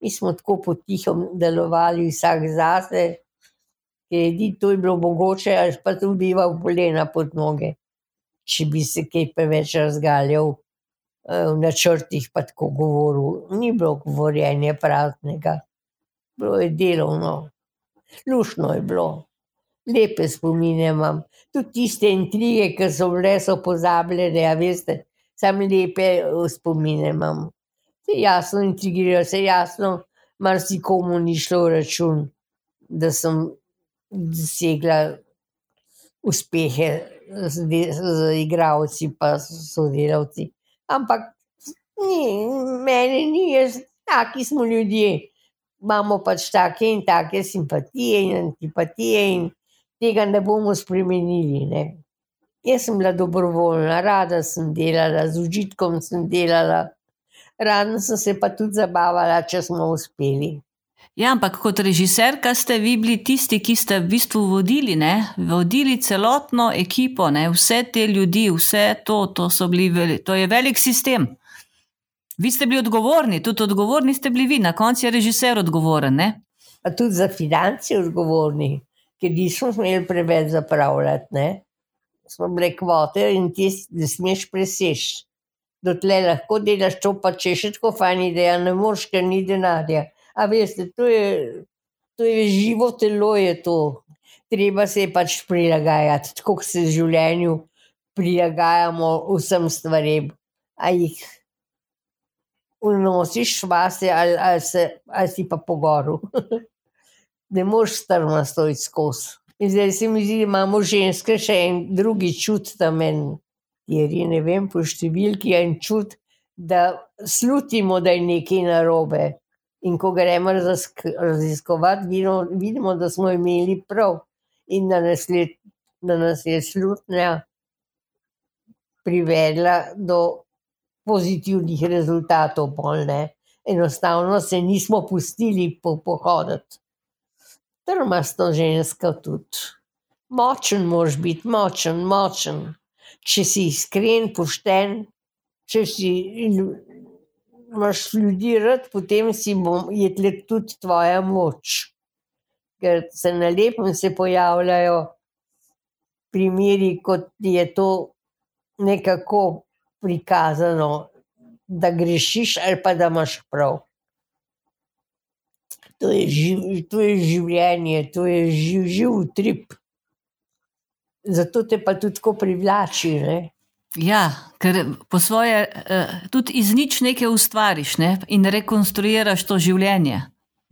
Mi smo tako potihom delovali, vsak ker edino to je bilo mogoče, ali pa tudi bival polena pod noge, če bi se kaj preveč razgaljal eh, v načrtih, pa tako govoril. Ni bilo govorjenja praznega, bilo je delovno, lušno je bilo. Lepe spomine imam, tudi tiste intrige, ki so bile, so pozabljene, a veste, sam lepe spomine imam. Se jasno intrigirajo, se jasno, marsikomu ni šlo račun, da sem dosegla uspehe z, z igravci pa sodelavci. Ampak ni, meni ni, jaz, taki smo ljudje. Imamo pač take in take simpatije in antipatije in tega ne bomo spremenili. Ne. Jaz sem bila dobrovoljna, rada sem delala, z užitkom sem delala, rada sem se pa tudi zabavala, če smo uspeli. Ja, ampak kot režiserka ste vi bili tisti, ki ste v bistvu vodili, ne? vodili celotno ekipo, ne? vse te ljudi, vse to, to, bili, to je velik sistem. Vi ste bili odgovorni, tudi odgovorni ste bili vi, na koncu je režiser odgovoren. Ne? Pa tudi za finance odgovorni ker nismo smeli preveč zapravljati. Ne? Smo bili kvote in ti ne smeš preseči. Dotlej lahko delaš to, pa če še tako fajn ideja, ne moreš, ker ni denarja. A veste, to je, to je živo telo, je to. Treba se je pač prilagajati, tako kot se v življenju prilagajamo vsem stvarem. A jih unosiš, vase ali, ali, se, ali si pa pogoru. ne moreš strma stojiti skozi. In zdaj se mi zdi, da imamo ženske še en drugi čut tam, jer je ne vem, po številki en čut, da slutimo, da je nekaj narobe. In ko gremo raziskovati, vidimo, vidimo, da smo imeli prav in da nas je, da nas je slutnja privedla do pozitivnih rezultatov. Bolne. Enostavno se nismo pustili po pohoditi trmasto žensko tudi. Močen moraš biti, močen, močen. Če si iskren, pošten, če si imaš ljudi rad, potem si bom, je tudi tvoja moč. Ker se na lepem se pojavljajo primeri, kot je to nekako prikazano, da grešiš ali pa da imaš prav to je, živ, to je življenje, to je živ, živ utrip. Zato te pa tudi tako privlači. Ne? Ja, ker po svoje uh, tudi iz nič nekaj ustvariš ne? in rekonstruiraš to življenje.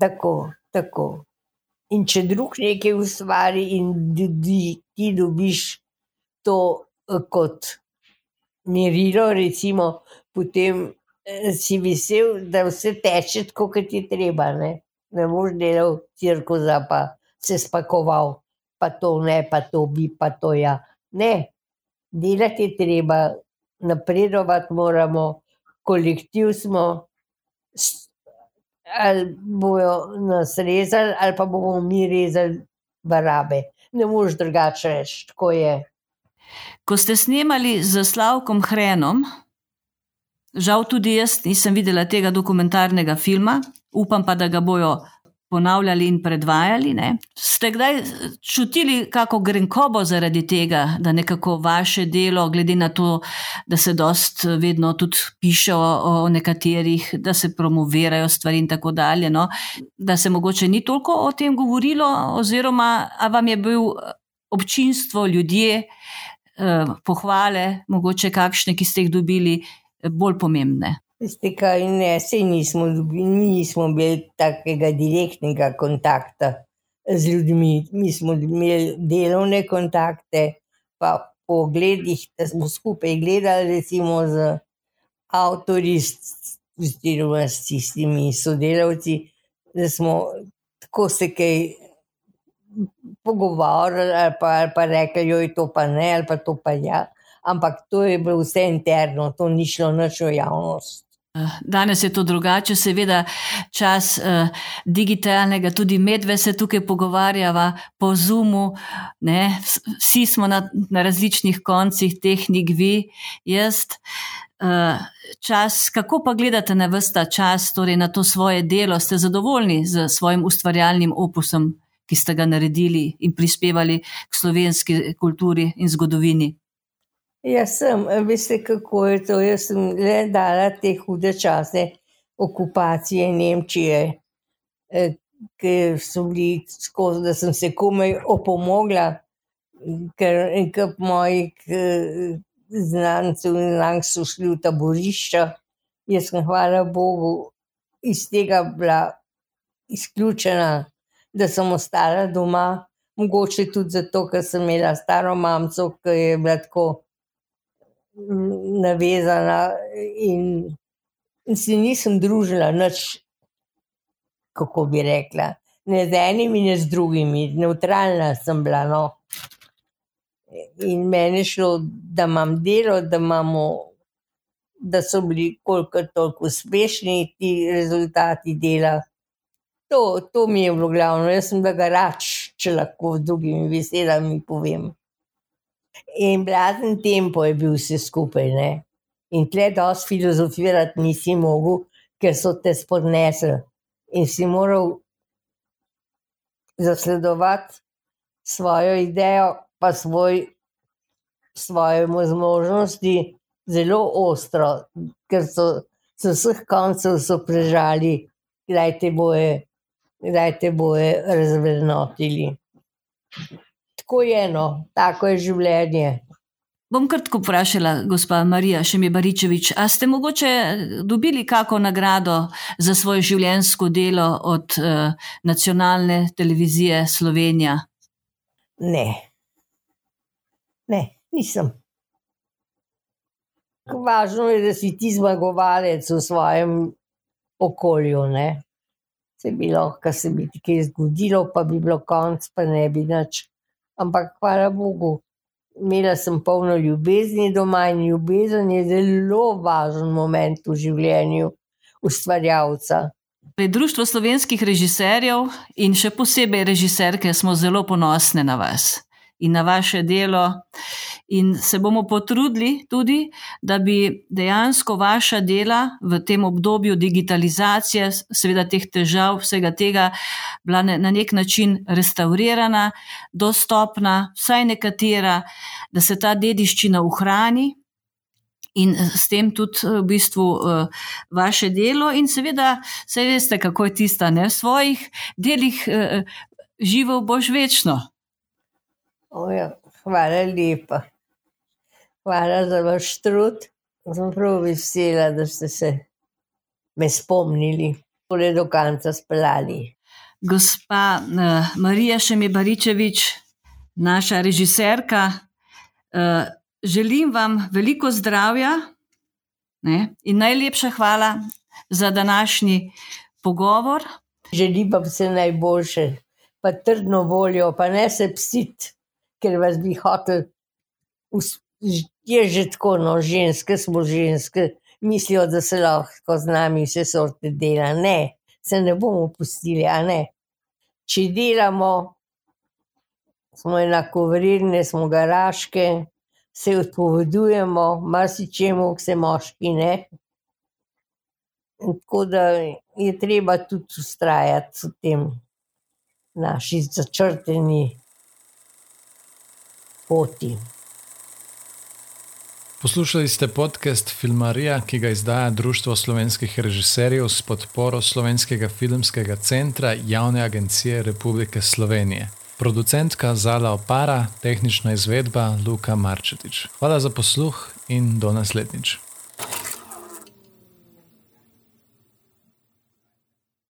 Tako, tako. In če drug nekaj ustvari, in tudi ti dobiš to uh, kot merilo, recimo, potem uh, si vesel, da vse teče tako, kot je treba. Ne? Ne boš delal cirkusa, pa se spakoval, pa to ne, pa to bi, pa to ja. Ne, delati je treba, napredovati moramo, kolektiv smo. Ali bojo nas rezali, ali pa bomo mi rezali barabe. Ne moreš drugače reči, tako je. Ko ste snemali z Slavkom Hrenom, žal tudi jaz nisem videla tega dokumentarnega filma, upam pa, da ga bojo ponavljali in predvajali. Ne? Ste kdaj čutili kako grenkobo zaradi tega, da nekako vaše delo, glede na to, da se dost vedno tudi piše o, o nekaterih, da se promovirajo stvari in tako dalje, no? da se mogoče ni toliko o tem govorilo, oziroma vam je bil občinstvo, ljudje, eh, pohvale, mogoče kakšne, ki ste jih dobili, bolj pomembne. Veste, kaj ne, se nismo, nismo imeli takega direktnega kontakta z ljudmi. Mi smo imeli delovne kontakte, pa po gledih, da smo skupaj gledali, recimo z avtorji, oziroma s tistimi sodelavci, da smo tako se kaj pogovarjali, ali pa, ali pa rekli, jo je to pa ne, ali pa to pa ja. Ampak to je bilo vse interno, to ni šlo noč v javnost. Danes je to drugače, seveda, čas uh, digitalnega, tudi medve se tukaj pogovarjava po Zoomu, ne? vsi smo na, na različnih koncih tehnik, vi, jaz. Uh, čas, kako pa gledate na vsta čas, torej na to svoje delo, ste zadovoljni z svojim ustvarjalnim opusom, ki ste ga naredili in prispevali k slovenski kulturi in zgodovini? Jaz sem, veste, kako je to. Jaz sem le dala te hude čase okupacije Nemčije, eh, ki so bili skozi, da sem se komaj opomogla, ker enkrat moji znancev in znank so šli v taborišča. Jaz sem, hvala Bogu, iz tega bila izključena, da sem ostala doma. Mogoče tudi zato, ker sem imela staro mamico, ki je bila tako navezana in, in si nisem družila nič, kako bi rekla, ne z enimi, ne z drugimi, neutralna sem bila. No. In meni je šlo, da imam delo, da, imamo, da so bili koliko toliko uspešni ti rezultati dela. To, to mi je bilo glavno, jaz sem ga rač, če lahko z drugimi besedami povem. In blazen tempo je bil vse skupaj. Ne? In tle dosti filozofirati nisi mogel, ker so te spodnesli. In si moral zasledovati svojo idejo, pa svoj, svoje zmožnosti zelo ostro, ker so z vseh koncev prežali, da te boje kdaj te boje razvrednotili. Tako je eno, tako je življenje. Bom kratko vprašala, gospa Marija Šemibaričevič, a ste mogoče dobili kako nagrado za svoje življenjsko delo od uh, nacionalne televizije Slovenija? Ne, ne, nisem. Važno je, da si ti zmagovalec v svojem okolju. Ne? se bi lahko se bi ti kaj zgodilo, pa bi bilo konc, pa ne bi nič. Ampak hvala Bogu, imela sem polno ljubezni doma in ljubezen je zelo važen moment v življenju ustvarjalca. Pri Društvu slovenskih režiserjev in še posebej režiserke smo zelo ponosne na vas in na vaše delo. In se bomo potrudili tudi, da bi dejansko vaša dela v tem obdobju digitalizacije, seveda teh težav, vsega tega, bila na nek način restaurirana, dostopna, vsaj nekatera, da se ta dediščina ohrani. In s tem tudi v bistvu vaše delo, in seveda, vse veste, kako je tista, ne v svojih delih, živel boš večno. Oja, hvala lepa. Hvala za vaš trud. Sem prav vesela, da ste se me spomnili, torej do konca speljali. Gospa uh, Marija Šemibaričevič, naša režiserka, uh, želim vam veliko zdravja ne, in najlepša hvala za današnji pogovor. Želim vam vse najboljše, pa trdno voljo, pa ne se psit ker vas bi hotel, je že tako, no, ženske smo ženske, mislijo, da se lahko z nami vse sorte dela. Ne, se ne bomo pustili, a ne. Če delamo, smo enako vredne, smo garaške, se odpovedujemo, marsičemu, vse moški ne. Tako da je treba tudi ustrajati v tem naši začrteni poti. Poslušali ste podcast Filmarija, ki ga izdaja Društvo slovenskih režiserjev s podporo Slovenskega filmskega centra Javne agencije Republike Slovenije. Producentka Zala Opara, tehnična izvedba Luka Marčetič. Hvala za posluh in do naslednjič.